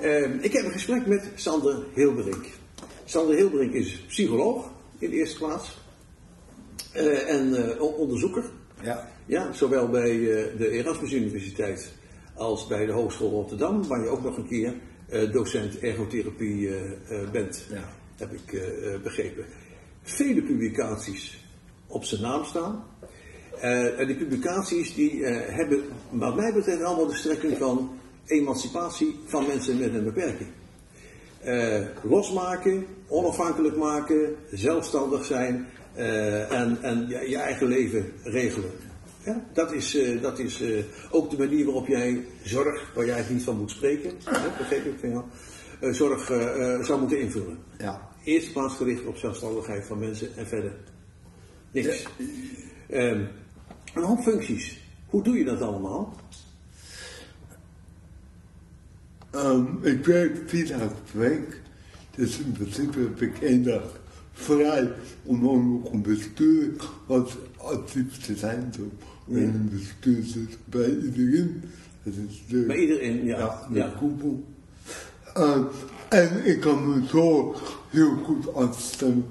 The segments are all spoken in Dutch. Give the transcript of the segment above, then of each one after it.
Ehm, ik heb een gesprek met Sander Hilberink. Sander Hilberink is psycholoog in de eerste plaats. Eh, en eh, onderzoeker. Ja. Ja, zowel bij eh, de Erasmus Universiteit als bij de Hogeschool Rotterdam, waar je ook nog een keer docent ergotherapie bent, Ja. heb ik begrepen. Vele publicaties op zijn naam staan. En die publicaties die hebben, wat mij betreft, allemaal de strekking van emancipatie van mensen met een beperking. Eh, losmaken, onafhankelijk maken, zelfstandig zijn eh, en, en je, je eigen leven regelen. Ja, dat is, eh, dat is ook de manier waarop jij zorg, waar jij het niet van moet spreken, hè, begreep ik van jou, zorg zou moeten invullen. Ja. Eerst plaats gericht op zelfstandigheid van mensen en verder niks. Ehm, een hoop functies. Hoe doe je dat allemaal? Ehm, ik werk vier dagen per week. Dus in principe heb ik één dag vrij om ook een bestuur wat actief te zijn. Zo. En een bestuur zit bij iedereen. Dat is de, Bij iedereen, ja. ja, de Ja. koepel. Ehm, en ik kan me zo heel goed afstemmen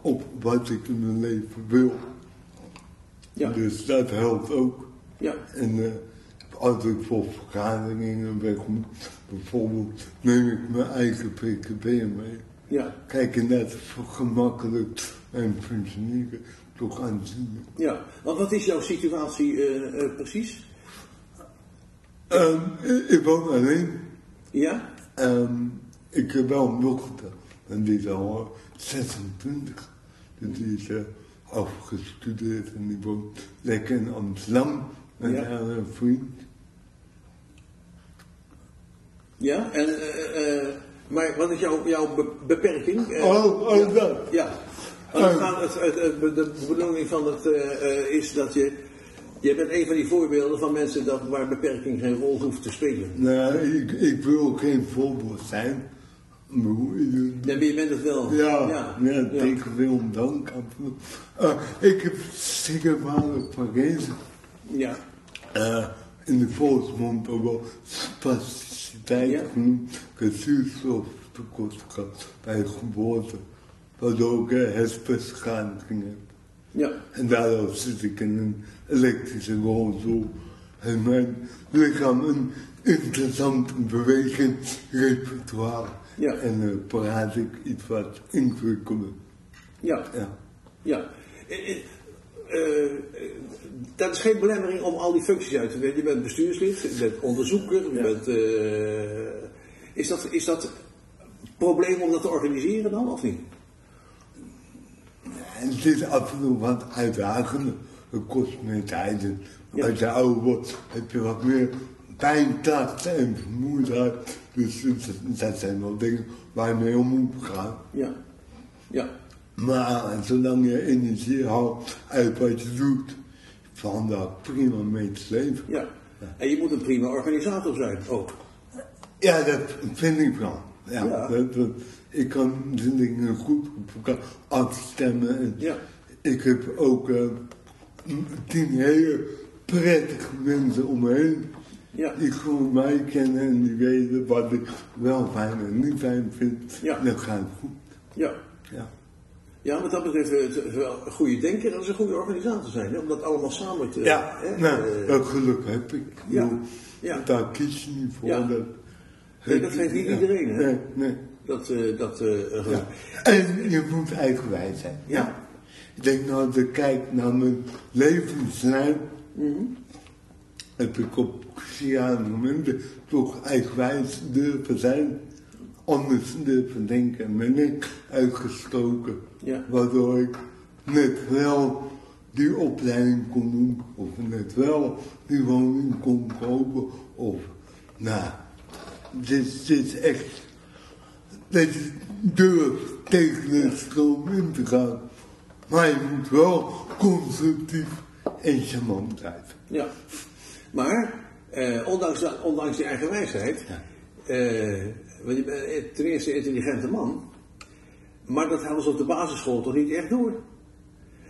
op wat ik in mijn leven wil. Ja. Dus dat helpt ook. Ja. En eh, als ik voor vergaderingen moet, bijvoorbeeld neem ik mijn eigen PKB mee. Ja. Kijk, en dat gemakkelijk en functioneren toch aanzien. Ja, want wat is jouw situatie eh, eh, precies? Ehm, ik, ik woon alleen. Ja? Ehm, ik heb wel een dochter, en die is al eh, 26. Dus die is eh, afgestudeerd en die woont lekker in Amsterdam met Ja. eh, vriend. Ja? En, eh, eh, maar wat is jouw, jouw be- beperking? Eh, Oh, oh, ja. dat. Ja. Want het Oh. gaat, het, het, de bedoeling van het eh, eh, is dat je... Je bent een van die voorbeelden van mensen dat, waar beperking geen rol hoeft te spelen. Nee, ik, ik wil geen voorbeeld zijn. Nee, maar je bent het wel. Ja, ja. ja, ja. tegen veel dank. Uh, ik heb cerebrale parese. Ja. Uh, in de volksmond ook wel spasticiteit Ja. genoemd. Gehad bij geboorte. Waardoor ik uh, hersenbeschadiging heb. Ja. En daardoor zit ik in een elektrische rolstoel. En mijn lichaam een interessant bewegingsrepertoire. Ja. En uh, praat ik iets wat ingewikkelder. Ja. Ja. Ja. Eh, eh, eh, dat is geen belemmering om al die functies uit te weten. Je bent bestuurslid, je bent onderzoeker, je Ja. bent... eh, is, dat, is dat een probleem om dat te organiseren dan, of niet? En het is af en toe wat uitdagender. Het kost meer tijd. Ja. Als je ouder wordt, heb je wat meer pijntasten en vermoeidheid. Dus dat- zijn wel dingen waar je mee om moet gaan. Ja. Ja. Maar zolang je energie haalt uit wat je doet, valt daar prima mee te leven. Ja. En je moet een prima organisator zijn, ook. Ja, dat vind ik wel. Ja, Ja. Dat, dat- ik kan de dingen goed op elkaar afstemmen. En Ja. Ik heb ook eh, tien hele prettige mensen om me heen. Ja. Die gewoon mij kennen en die weten wat ik wel fijn en niet fijn vind. Ja. Dat gaat goed. Ja. Ja. Ja, wat dat betreft eh, het is wel een goede denker en een goede organisator zijn, hè, om dat allemaal samen te... Ja, hè, nou, eh, dat geluk heb ik. Ja. Ja. Daar kies je niet voor. Ja. Dat, Nee, dat heeft niet Ja. iedereen, hè? Nee, nee. Dat, eh, dat, eh, Ja. En je moet eigenwijs zijn. Ja. Ik denk nou, als ik kijk naar mijn levenslijn, Mhm. heb ik op cruciale momenten toch eigenwijs durven zijn. Anders durven denken en ben ik uitgestoken. Ja. Waardoor ik net wel die opleiding kon doen, of net wel die woning kon kopen, of nou, dit, dit is echt dat je durft tegen de stroom in te gaan. Maar je moet wel constructief en charmant blijven. Ja. Maar, eh, ondanks, ondanks die eigen wijsheid, eh, want je bent ten eerste een intelligente man, maar dat hadden ze op de basisschool toch niet echt door.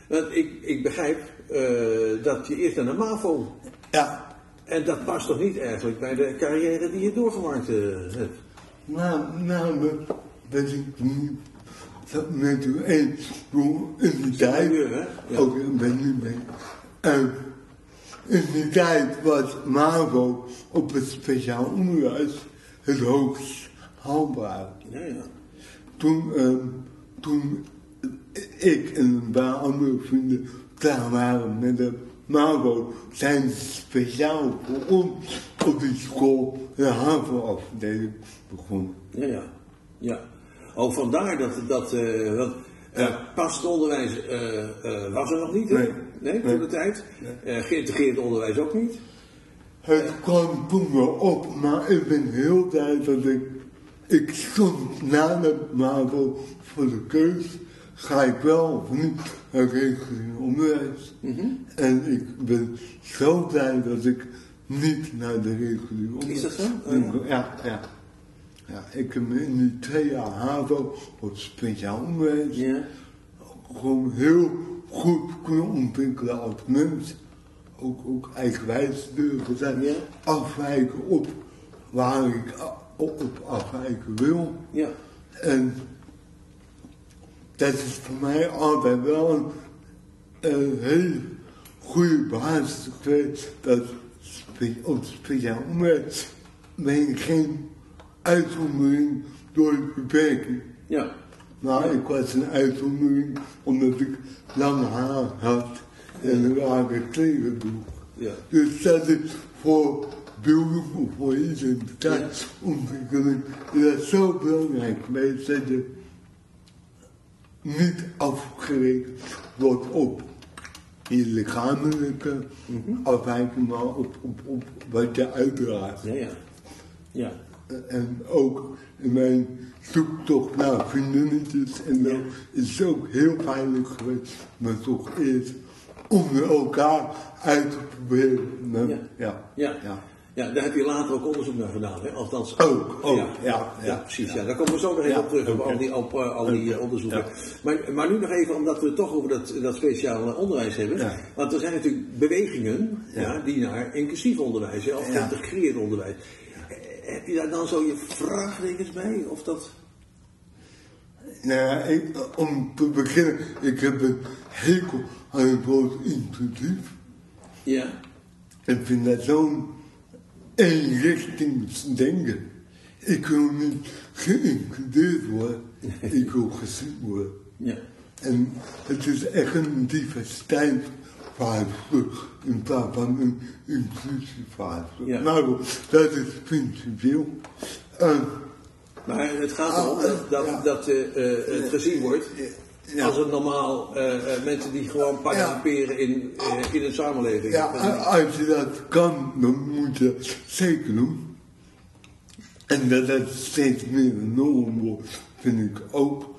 Want ik, ik begrijp eh, dat je eerst naar de MAVO, Ja, en dat past toch niet eigenlijk bij de carrière die je doorgemaakt eh, hebt. na, namelijk dat ik niet dat met u eens in die tijd? Ja. ook ik ben nu mee, en in die tijd was MAVO op het speciaal onderwijs het hoogst haalbaar. Ja, ja. Toen, ehm, toen ik en een paar andere vrienden klaar waren met de MAVO, zijn ze speciaal voor ons op die school de HAVO-afdeling begonnen. Ja, ja. ja. Oh, vandaar dat, dat want, eh, Ja. passend onderwijs eh, was er nog niet, hè? Nee. Nee, Nee. de tijd. Eh, geïntegreerd onderwijs ook niet. Het kwam toen wel op, maar ik ben heel blij dat ik, ik stond na de MAVO voor de keus, ga ik wel of niet naar regulier onderwijs. En ik ben zo blij dat ik niet naar de regulier onderwijs Is dat zo? Oh, ja. ja. ja, ja. ik heb in die twee jaar HAVO op speciaal onderwijs gewoon heel goed kunnen ontwikkelen als mens. Ook, ook eigenwijs durven zijn. Ja. Afwijken op waar ik op, op afwijken wil. Ja. En dat is voor mij altijd wel een, een hele goede basis geweest. Dat op speciaal onderwijs ben ik geen uitzondering door de beperking. Ja. Maar ik was een uitzondering omdat ik lang haar had en een lage kleren droeg. Ja. Dus dat is voor beelding of voor identiteitsontwikkeling is dat zo belangrijk geweest dat je niet afgerekend wordt op je lichamelijke afwijking, maar op, op, op wat je uitdraagt. Ja, ja. Ja. En ook in mijn zoektocht naar vriendinnetjes en dan Ja. is ook heel pijnlijk geweest, maar toch eerst om met elkaar uit te proberen. Ja. Ja. Ja. Ja, daar heb je later ook onderzoek naar gedaan, hè? Althans, Ook, ook, ja, ja, precies. Ja. Daar komen we zo nog even op terug, op ook, al die, op, eh, al die eh, onderzoeken. Maar, maar nu nog even, omdat we het toch over dat, dat speciale onderwijs hebben. Want er zijn natuurlijk bewegingen ja. Die naar inclusief onderwijs, of geïntegreerd onderwijs. Eh, Heb je daar dan zo je vraagtekens bij? Of dat... Nou ik, om te beginnen, ik heb een hekel aan het woord inclusief. Ja, Ik vind dat zo'n eenrichtingsdenken. Ik wil niet geïncludeerd worden, ik wil gezien worden. ja, En het is echt een diversiteitsvraagstuk in plaats van een inclusievraagstuk. Ja. Nou, dat is principieel. Eh, maar het gaat Ah, erom dat, dat, ja. dat eh, eh, het gezien wordt ja. als een normaal eh, eh, mensen die gewoon participeren in, eh, in een samenleving. Ja, als je dat kan, dan moet je dat zeker doen. En dat dat steeds meer een norm wordt, vind ik ook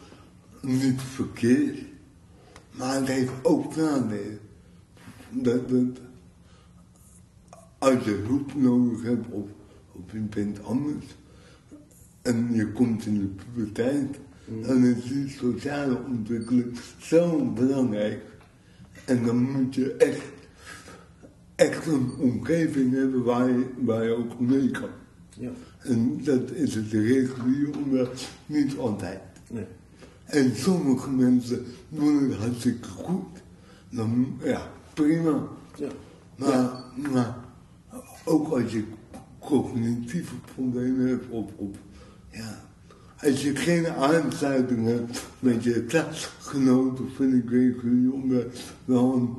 niet verkeerd. Maar het heeft ook nadelen. Dat, dat, als je hulp nodig hebt of, of je bent anders en je komt in de puberteit, dan is die sociale ontwikkeling zo belangrijk. En dan moet je echt, echt een omgeving hebben waar je, waar je ook mee kan. Ja, En dat is het regulier onderwijs niet altijd. nee. En sommige mensen doen het hartstikke goed. Dan, ja, prima. Ja. Maar, maar ook als je cognitieve problemen hebt of, of ja, als je geen aansluiting hebt met je klasgenoten, vind ik onderwijs wel een,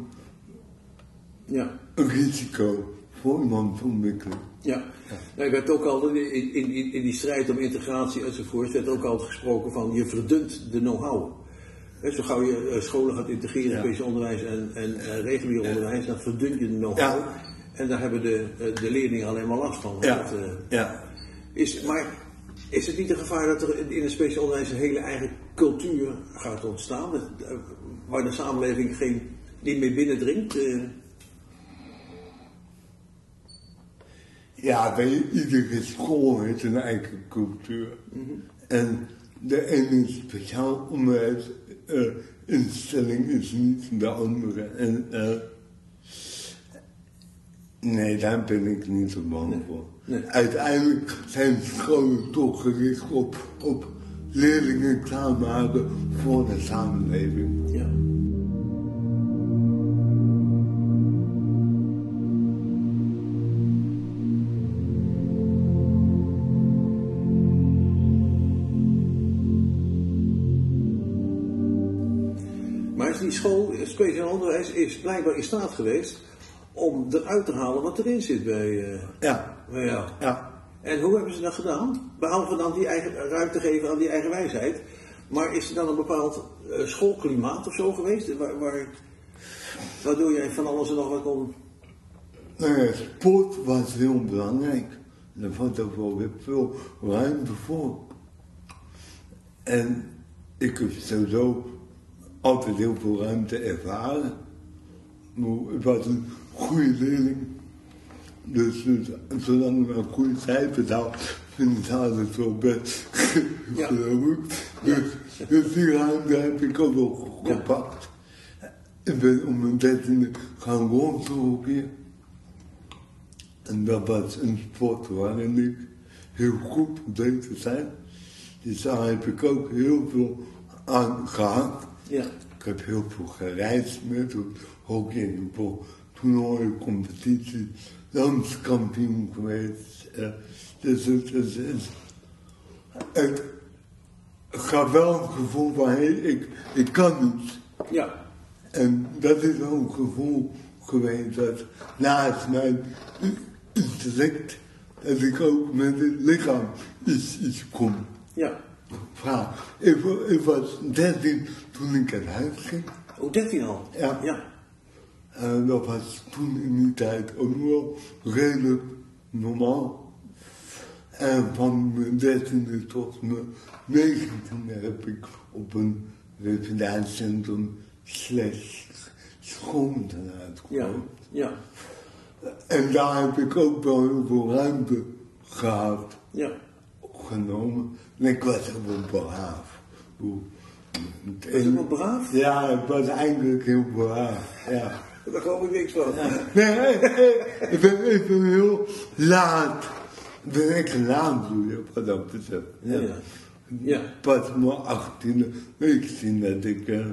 Ja. een risico voor iemands ontwikkeling. Ja, nou, er werd ook al in, in, in, die strijd om integratie enzovoort, werd ook altijd gesproken van je verdunt de know-how. Zo gauw je eh, scholen gaat integreren, Ja. speciaal onderwijs en, en eh, regulier onderwijs, dan verdun je de know-how. Ja. En daar hebben de, eh, de leerlingen alleen maar last van. Ja, dat, ja. is, maar is het niet een gevaar dat er in- het speciaal onderwijs een hele eigen cultuur gaat ontstaan, eh, waar de samenleving geen, niet meer binnendringt? eh? Ja, je, iedere school heeft een eigen cultuur. En de ene speciaal onderwijs eh, instelling is niet de andere. En, Nee, daar ben ik niet zo bang Nee. voor. Nee. Uiteindelijk zijn scholen toch gericht op, op leerlingen klaarmaken voor de samenleving. Ja. Maar die school, speciaal onderwijs, is blijkbaar in staat geweest om eruit te halen wat erin zit bij, eh, Ja, bij jou. ja. En hoe hebben ze dat gedaan? Behalve dan die eigen ruimte geven aan die eigen wijsheid. Maar is er dan een bepaald eh, schoolklimaat of zo geweest? Waar, waar, waardoor jij van alles en nog wat kon. Nou ja, sport was heel belangrijk. Er was ook wel weer veel ruimte voor. En ik heb sowieso altijd heel veel ruimte ervaren. Maar Ik was een goede leerling. Dus, dus zolang ik een goede cijfers had, vind ik het wel best. Ja. geloof ik. Dus, dus die ruimte heb ik ook wel Ja. gepakt. Ik ben om mijn dertiende gaan rondlopen. En dat was een sport waarin ik heel goed bezig zijn. Dus daar heb ik ook heel veel aan gehad. Ja, Ik heb heel veel gereisd met hockey en voor toernooien, competitie, landskampioen geweest. Dus het is, is, het gaf wel een gevoel van, hé, ik, ik kan iets. ja, En dat is wel een gevoel geweest dat naast mijn intellect, dat ik ook met het lichaam iets, iets kon ja. Ik, ik was 13 toen ik uit huis ging. Oh, 13 al? Ja. Ja, En dat was toen in die tijd ook wel redelijk normaal. En van mijn dertiende tot mijn negentiende heb ik op een revalidatiecentrum slash schoontenuit ja, ja, En daar heb ik ook wel heel veel ruimte gehad, ja. genomen. En ik was wel braaf. Was wel braaf? Ja, ik was eigenlijk heel braaf, ja. Daar geloof ik niks van. Nee, nee, nee, ik ben, ik ben heel laat. Ik ben echt een laadbloeier, wat dat betreft. Ja, ja. Pas mijn 18e, ik zie dat ik eh,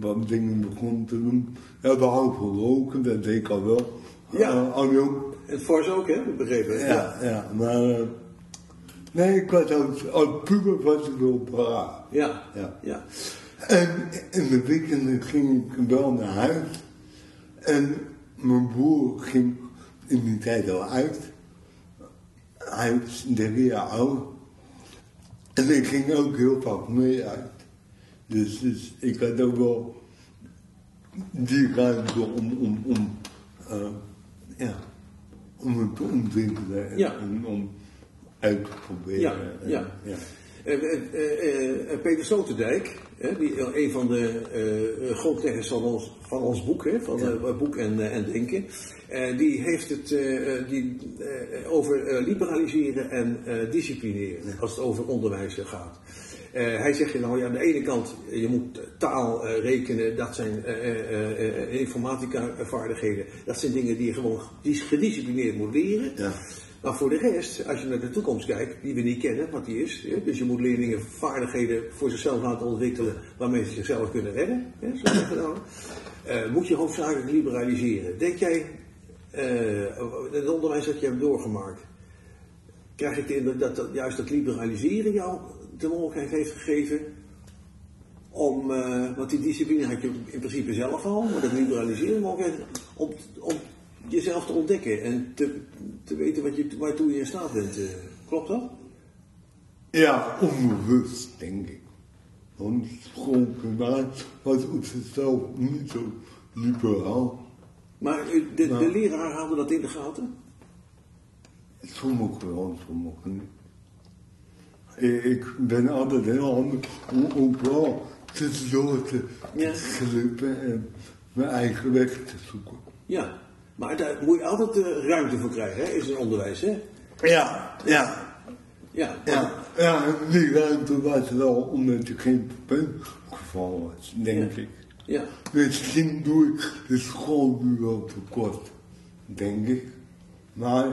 wat dingen begon te doen. Ja, behalve roken, dat deed ik al wel. Ja. Eh, al jong. Het Fors ook, hè? Begrepen? Ja, ja, maar... eh, nee, ik was als, als puber was ik wel braaf. Ja, Ja. ja. En in de weekenden ging ik wel naar huis. En mijn broer ging in die tijd al uit. Hij is drie jaar ouder. En ik ging ook heel vaak mee uit. Dus, dus ik had ook wel die ruimte om, om, om, eh, ja, om het te ontwikkelen en, Ja. en om uit te proberen. Ja, ja. ja. Eh, Peter Sloterdijk, hè, die, eh, een van de eh grondleggers van ons, van ons boek, hè, van eh, boek en, en denken, die heeft het die, over liberaliseren en disciplineren als het over onderwijs gaat. Eh, hij zegt nou ja, aan de ene kant, je moet taal rekenen, dat zijn eh, informatica vaardigheden, dat zijn dingen die je gewoon dis- gedisciplineerd moet leren. Ja. Maar voor de rest, als je naar de toekomst kijkt, die we niet kennen, wat die is. Hè, dus je moet leerlingen vaardigheden voor zichzelf laten ontwikkelen waarmee ze zichzelf kunnen redden. Hè, zo. Eh, moet je hoofdzakelijk liberaliseren. Denk jij, eh, het onderwijs dat je hebt doorgemaakt, krijg ik dat, juist dat liberaliseren jou de mogelijkheid heeft gegeven om, eh, want die discipline had je in principe zelf al, maar dat liberaliseren mogelijkheid om, om jezelf te ontdekken en te, te weten wat je, waartoe je in staat bent. eh. klopt dat? Ja, onbewust, denk ik. Want schoolklimaat was op zichzelf niet zo liberaal. Maar eh, de, de Nou. leraar haalde dat in de gaten? Sommigen wel, sommigen niet. Ik- Ik ben altijd heel handig om ook wel tussendoor te Ja. glippen en mijn eigen weg te zoeken. Ja, maar daar moet je altijd de ruimte voor krijgen, hè, is het onderwijs, hè? Ja, ja, Ja, ja. Ja, die ruimte was wel omdat je geen punt gevallen was, denk Ja. ik. ja, Misschien doe ik de school nu wel tekort. denk ik. Maar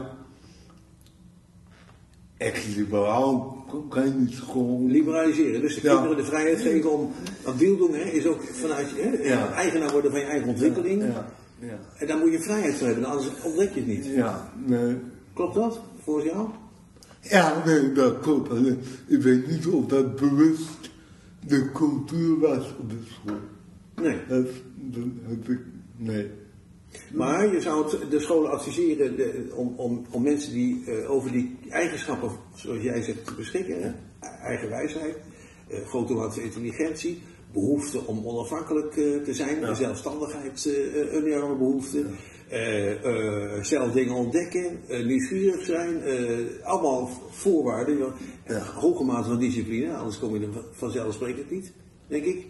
echt liberaal kan je niet gewoon... Liberaliseren. Dus de Ja. kinderen de vrijheid geven om wat wiel doen, hè, is ook vanuit je, hè, Ja. eigenaar worden van je eigen ontwikkeling. Ja, ja, En daar moet je vrijheid voor hebben, anders ontdek je het niet. ja, nee. Klopt dat, volgens jou? Ja, nee, dat klopt. Alleen, ik weet niet of dat bewust de cultuur was op de school. Nee. Dat, dat heb ik, nee. Maar je zou de scholen adviseren de- om, om, om mensen die eh, over die eigenschappen, zoals jij zegt, te beschikken. Hè? Eigen wijsheid, eh grote intelligentie, behoefte om onafhankelijk eh, te zijn, zelfstandigheid, eh, een enorme behoefte. eh, eh, zelf dingen ontdekken, eh, nieuwsgierig zijn, eh, allemaal voorwaarden. En Hoge mate van discipline, anders kom je er vanzelfsprekend niet, denk ik.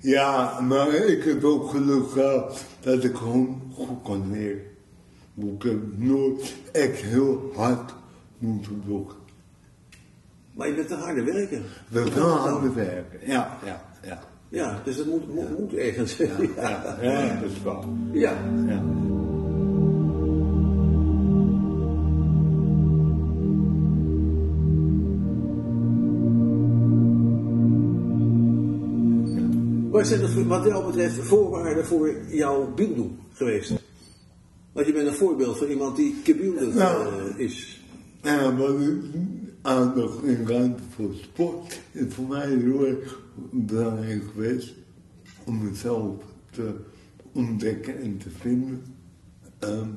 Ja, maar ik heb ook geluk gehad dat ik gewoon goed kon leren. Ik heb nooit echt heel hard moeten doen. Maar je bent een harde werker. We harder dan? werken. Ja, ja, ja. Ja, dus dat moet, moet, moet ergens. Ja, ja, ja, dat is waar. Ja. Wat zijn dat voor- wat jou betreft voorwaarden voor jouw bieldoen geweest? Want je bent een voorbeeld van iemand die gebieldoen Nou. eh, is. Ja, maar aandacht en ruimte voor sport is voor mij heel erg belangrijk geweest om mezelf te ontdekken en te vinden. Ehm,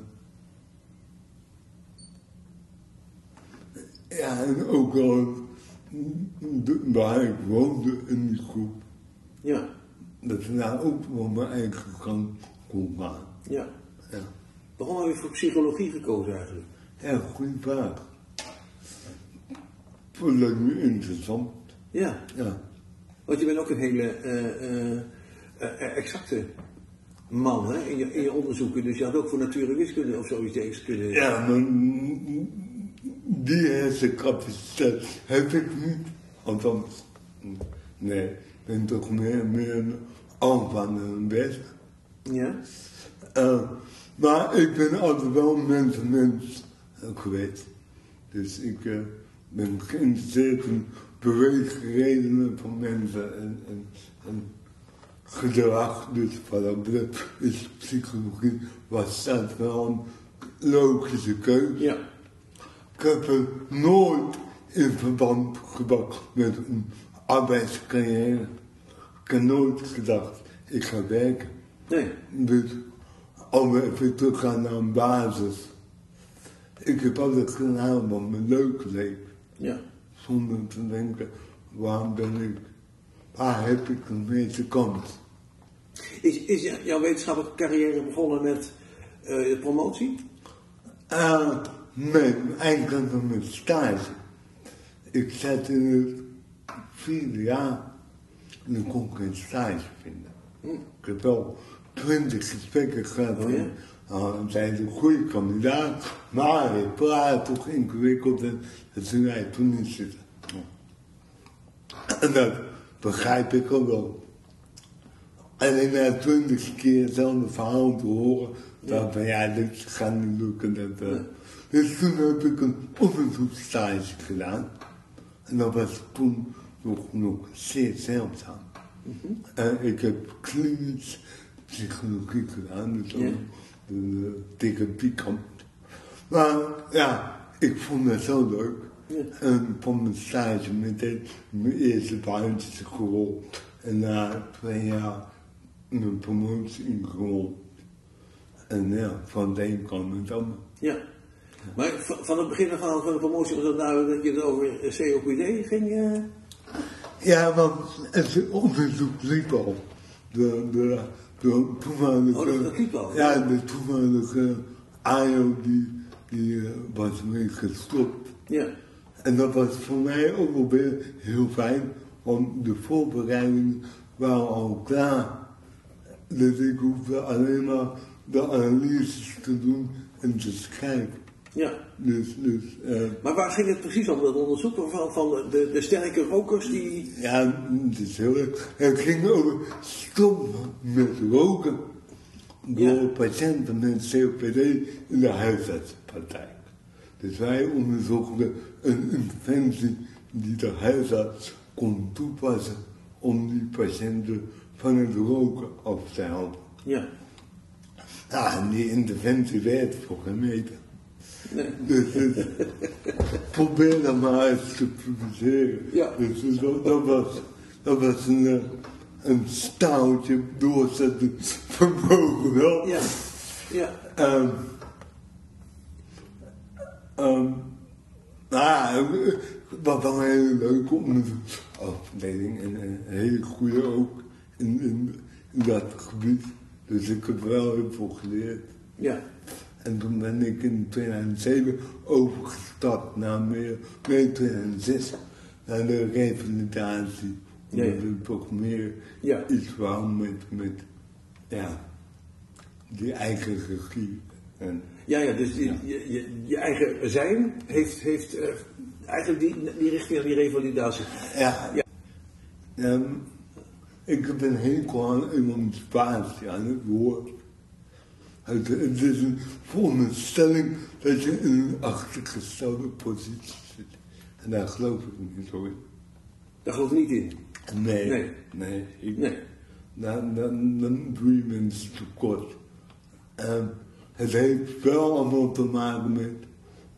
ja, en ook de- waar ik woonde in die groep, Ja, dat ik daar ook wel mijn eigen gang kon gaan. ja. Ja, Waarom heb je voor psychologie gekozen eigenlijk? ja goede vraag. Vond ik nu interessant. Ja, Ja. want je bent ook een hele eh, eh, eh, exacte man hè, in, je, in je onderzoeken. Dus je had ook voor natuur en wiskunde of zoiets dergelijks kunnen. Ja, maar die hersencapaciteit heb ik niet. Althans, nee, ik ben toch meer, meer een best. Ja? Maar ik ben altijd wel eh, geweest. Dus ik ben geïnteresseerd in beweegredenen van mensen en, en, en gedrag. Dus wat dat betreft is psychologie wel een logische keuze. Ja. Ik heb het nooit in verband gebracht met een arbeidscarrière. Ik heb nooit gedacht, ik ga werken. Nee. Dus om even terug gaan naar een basis. Ik heb altijd gedaan wat me leuk leek. Ja. Zonder te denken, waar ben ik, waar heb ik de meeste kans? Is, is jou- jouw wetenschappelijke carrière begonnen met eh, promotie? Uh, nee, eigenlijk mijn stage. Ik zat in het vierde jaar en ik kon geen stage vinden. Ik heb wel twintig gesprekken gehad. Oh ja? En, uh, zijn een goede kandidaat, maar ik praat toch ingewikkeld en dat ze mij toen niet zitten. En dat begrijp ik ook wel. En na twintig keer hetzelfde verhaal te horen, dan van ja, dit gaat niet lukken. Dat, eh. Dus toen heb ik een onderzoeksstage gedaan. En dat was toen nog, nog zeer zeldzaam. En ik heb klinisch psychologie gedaan, dus Ja. De, de therapiekant. Maar ja, ik vond het zo leuk. Ja. En van mijn stage meteen mijn eerste baantje gerold. En na twee jaar mijn promotie ingerold. En ja, van de een kwam het ander. Ja. Maar van van het begin af aan van de promotie was het duidelijk dat je het over eh, COPD ging. eh, Ja, want het onderzoek liep al. De, de, de toenmalige... Oh, dat- dat? Ja, de toenmalige AIO die, die eh, was mee gestopt. ja. En dat was voor mij ook wel heel fijn, want de voorbereidingen waren al klaar. Dus ik hoefde alleen maar de analyses te doen en te schrijven. Ja. Dus, dus eh, Maar waar ging het precies om, dat onderzoek van, van de, de, sterke rokers die... ja, het is heel. Het ging over stop met roken. door Ja. patiënten met COPD in de huisartsenpraktijk. Dus wij onderzochten een interventie die de huisarts kon toepassen om die patiënten van het roken af te helpen. Ja. Ja, en die interventie werd voor geen meter. Nee. Dus, dus probeer dat maar eens te publiceren. Ja. Dus, dat, dat was, dat was een, eh, een staaltje doorzetten vermogen wel. Ja. Ja. Ehm ehm nou, eh, wat wel een hele leuke onderzoeksafdeling en een hele goede ook in, in, in dat gebied. Dus ik heb wel heel veel geleerd. Ja. En toen ben ik in 2007 overgestapt naar meer, nee 2006, naar de revalidatie. Ja, ja. Omdat ik toch meer Ja. iets wou met, met, ja, die eigen regie. En, Ja, ja, dus je, je, je, je eigen zijn heeft, heeft eh, eigenlijk die, die richting aan die revalidatie. ja, Ja. Ehm, ik heb een hekel aan emancipatie, aan het woord. Het, het is een veronderstelling dat je in een achtergestelde positie zit. En daar geloof ik niet in. Daar geloof ik niet in. Nee. Nee. Nee. ik- Nee. Dan, dan, dan doe je mensen tekort. Ehm, het heeft wel allemaal te maken met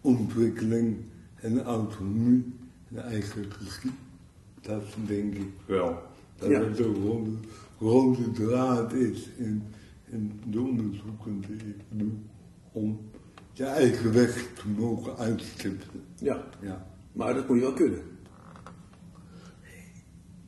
ontwikkeling en autonomie en eigen regie. Dat denk ik wel. Dat Ja. het een rode, rode draad is in, in de onderzoeken die ik doe. Om je eigen weg te mogen uitstippelen. Ja, Ja. maar dat moet je wel kunnen.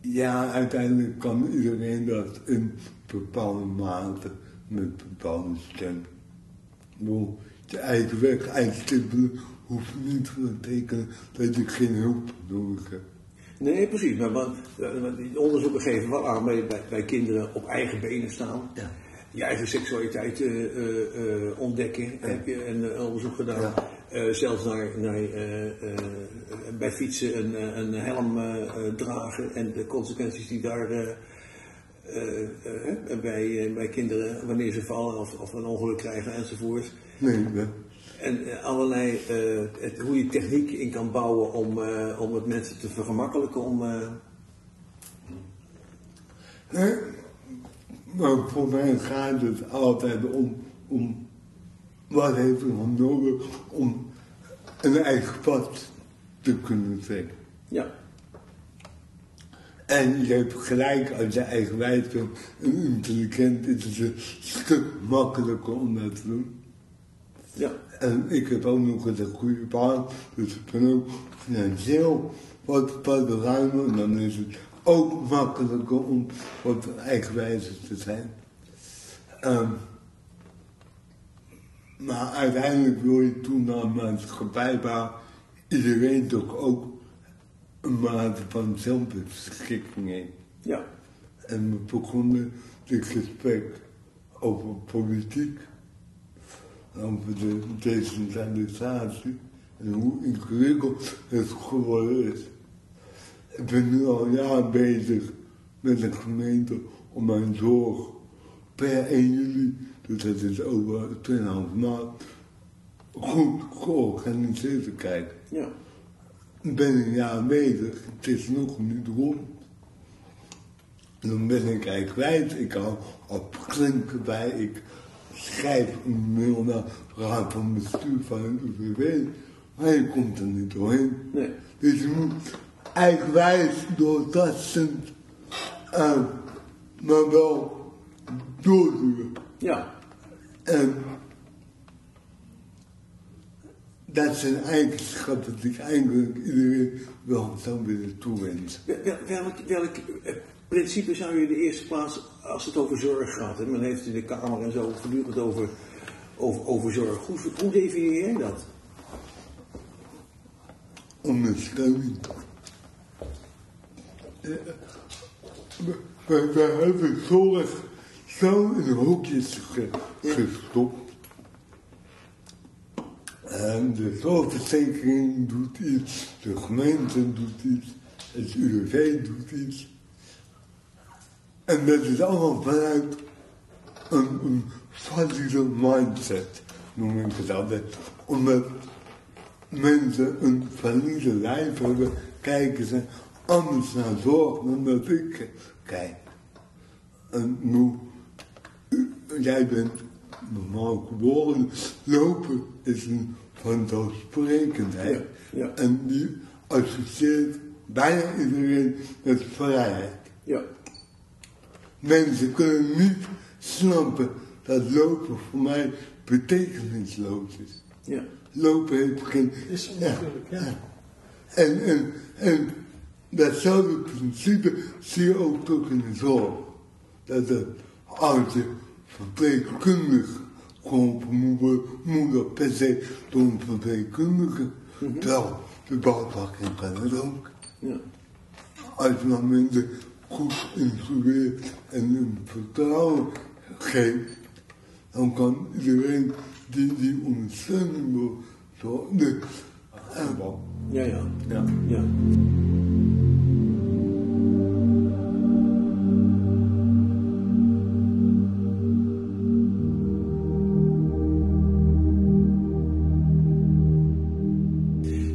Ja, uiteindelijk kan iedereen dat in bepaalde mate met bepaalde stem. Ik bedoel, je eigen weg uitstippelen hoeft niet te betekenen dat je geen hulp nodig hebt. Nee, precies. Maar, want, eh, onderzoeken geven wel aan bij, bij, bij kinderen op eigen benen staan. Ja. Je eigen seksualiteit eh, eh, eh, ontdekken. Heb je een onderzoek gedaan. Ja. Zelfs naar, naar, bij fietsen een, een helm dragen en de consequenties die daar bij, bij kinderen, wanneer ze vallen of, of een ongeluk krijgen enzovoort. Nee? En allerlei, het, hoe je techniek in kan bouwen om, om het mensen te vergemakkelijken om... Nee, maar voor mij gaat het altijd om, om wat heeft dan nodig om een eigen pad te kunnen trekken. ja, En je hebt gelijk als je eigenwijs bent en intelligent is het een stuk makkelijker om dat te doen. ja, En ik heb ook nog eens een goede baan, dus ik ben ook financieel wat, wat ruimer. En dan is het ook makkelijker om wat eigenwijzer te zijn. Ehm, maar uiteindelijk wil je toen naar een maatschappij waar iedereen toch ook een mate van zelfbeschikking heeft. ja, En we begonnen dit gesprek over politiek, over de decentralisatie en hoe ingewikkeld het geworden is. Ik ben nu al een jaar bezig met de gemeente om mijn zorg per 1 juli, dus dat is over 2,5 maand, goed georganiseerd te krijgen. ja, Ik ben een jaar bezig, het is nog niet rond. Dan ben ik eigenlijk kwijt. Ik hou op klinken bij. Ik schrijf een mail naar de raad van bestuur van het UWV. Maar je komt er niet doorheen. nee, Dus je moet eigenwijs doortastend, uh, maar wel doorduwen. ja, En dat zijn eigenschappen die ik eigenlijk iedereen wel zou willen toewensen. Wel- wel- Welk, welk eh, principe zou je in de eerste plaats, als het over zorg gaat, hè, men heeft in de Kamer en zo voortdurend over, over, over zorg. Hoe, hoe definieer jij dat? ondersteuning. We, we, hebben zorg zo in hokjes ge- gestopt. En de zorgverzekering doet iets, de gemeente doet iets, het UWV doet iets. En dat is allemaal vanuit een, een valide mindset, noem ik het altijd. Omdat mensen een valide lijf hebben, kijken ze anders naar zorg dan dat ik kijk. En nu, u- jij bent normaal geboren, lopen is een vanzelfsprekendheid. Ja, ja. En die associeert bijna iedereen met vrijheid. Ja, Mensen kunnen niet snappen dat lopen voor mij betekenisloos is. ja. Lopen heeft geen... Is natuurlijk, ja. En, en, en datzelfde principe zie je ook toch in de zorg. Dat de als je verpleegkundige geholpen moet dat per se door een verpleegkundige. Terwijl de bouwvakking kan het ook. ja. Als je dan mensen goed instrueert en een vertrouwen geeft, dan kan iedereen die, die ondersteuning wil zorgen. Ja, ja. Ja. ja.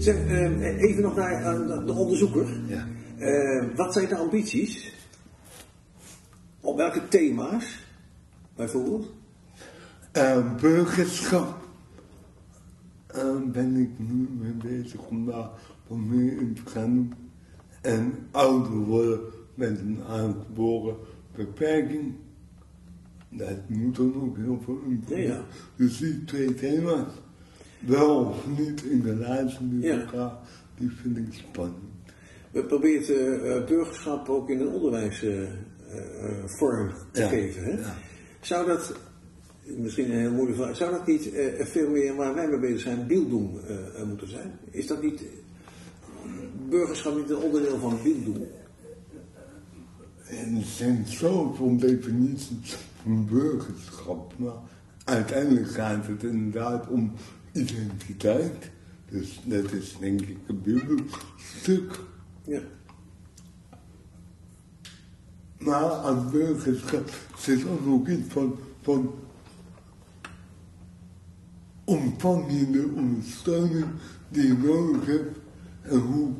Zeg, eh, even nog naar eh, de onderzoeker. Ja. Eh, wat zijn de ambities? Op welke thema's, bijvoorbeeld? Burgerschap eh, ben ik nu mee bezig om daar wat meer in te gaan doen. En ouder worden met een aangeboren beperking. Dat moet er ook heel veel in Ja, ja. Dus die twee thema's, wel of niet in relatie met Ja. elkaar, die vind ik spannend. We proberen eh, eh, burgerschap ook in een onderwijsvorm te Ja, geven. Hè? ja. Zou dat, misschien een heel moeilijke vraag, zou dat niet eh, veel meer waar wij mee bezig zijn, eh, eh, moeten zijn? Is dat niet, burgerschap niet een onderdeel van Bildung? En er zijn zoveel definities van burgerschap, maar uiteindelijk gaat het inderdaad om identiteit. Dus dat is denk ik een bibelstuk. Maar aan burgerschap zit ook iets van, van ondersteuning die je nodig hebt en hoe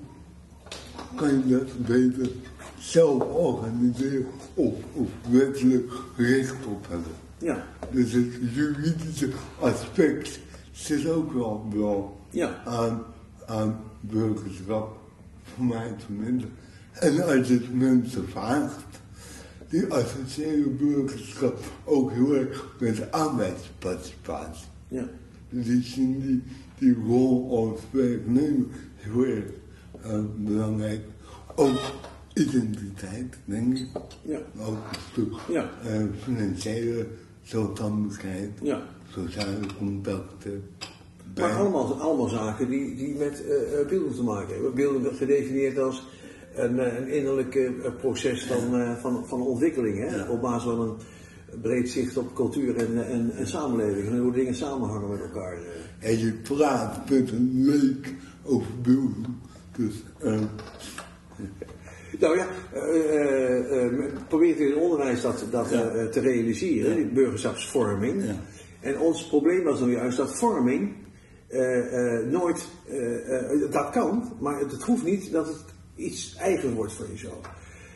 kan je dat beter zelf organiseren of, of wettelijk recht op hebben. Ja, Dus het juridische aspect zit ook wel, wel ja, aan, aan burgerschap, voor mij tenminste. En als je het mensen vraagt, die associëren burgerschap ook heel erg met arbeidsparticipatie. ja, Dus die zien die, die rol als werknemer heel erg eh, belangrijk. Ook identiteit, denk ik. ja, Ook een stuk Ja. eh, financiële zelfstandigheid, ja. sociale contacten. Maar bij- allemaal, allemaal zaken die, die met eh eh, beelden te maken hebben. Beelden wordt gedefinieerd als een, eh, een innerlijk eh, proces van, eh, van, van ontwikkeling. Hè? Op basis van een breed zicht op cultuur en, eh, en, en samenleving. En hoe dingen samenhangen met elkaar. eh. En je praat met een leek over beelden. Dus, eh, Nou ja, eh, eh, eh, probeert in het onderwijs dat, dat te realiseren, die burgerschapsvorming. Ja. En ons probleem was dan juist dat vorming nooit, dat kan, maar het, het hoeft niet dat het iets eigen wordt van jezelf.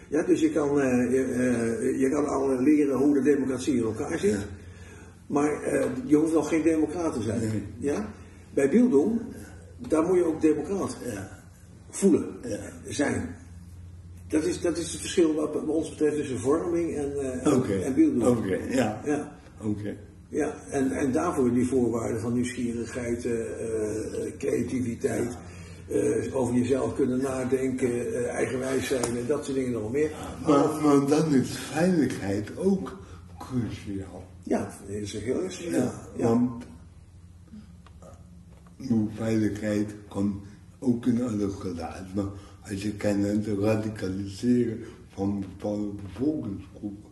Ja, dus je kan, je, je kan al leren hoe de democratie in elkaar zit, Ja. maar je hoeft nog geen democraat te zijn. Nee. Ja? Bij Bildung, daar moet je ook democraat ja. voelen, zijn. Dat is, dat is het verschil wat wat ons betreft tussen vorming en, Oké, en oké, ja. Ja, Oké. ja. En, en daarvoor die voorwaarden van nieuwsgierigheid, eh, eh, creativiteit, over jezelf kunnen nadenken, eigenwijs zijn en dat soort dingen nog meer. Maar, maar dan is veiligheid ook cruciaal. Ja, dat is heel erg. Ja. Want uw veiligheid kan ook in alle grada's. Maar als je naar het radicaliseren van bepaalde bevolkingsgroepen.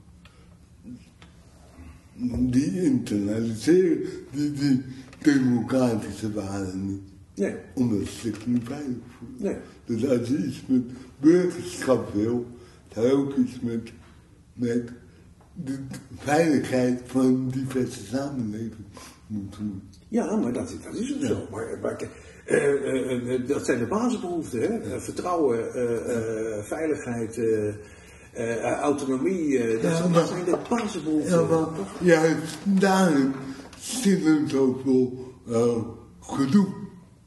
Die internaliseren die, die democratische waarden niet. Nee, Omdat ze zich niet veilig voelen. nee. Dus als je iets met burgerschap wil, dan ook iets met, met de veiligheid van diverse samenleving moet doen. Ja, maar dat, dat is ook zo. Maar, maar eh, eh, eh, dat zijn de basisbehoeften. Hè? Vertrouwen, veiligheid, autonomie. dat, Ja, zijn- maar- dat zijn de basisbehoeften. Ja, maar juist daarin zit er zoveel gedoe.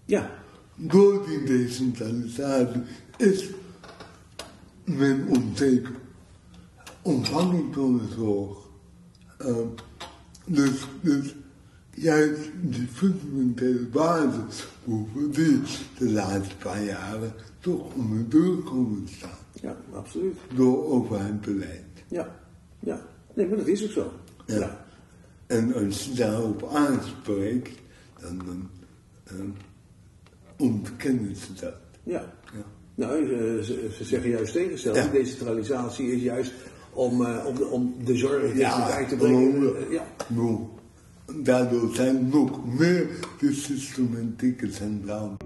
Ja, Door die decentralisatie is men onzeker. Omvanging van de zorg. Dus, dus juist die fundamentele basisbehoeften die de laatste paar jaren toch onder druk komen te staan. ja, absoluut. Door overheidsbeleid. Ja, ja. Nee, maar dat is ook zo. Ja. ja. En als je daarop aanspreekt, dan, dan, dan ontkennen ze dat. Ja. Ja. Nou, ze, ze, ze zeggen juist tegenstellen. Ja. Decentralisatie is juist om, eh, om, de, om de zorg dichterbij te gewoon, brengen. ja. Nou, daardoor zijn nog meer de systematieke centraal.